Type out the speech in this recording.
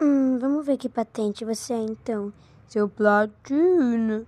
Hum, vamos ver que patente você é então. Seu platina.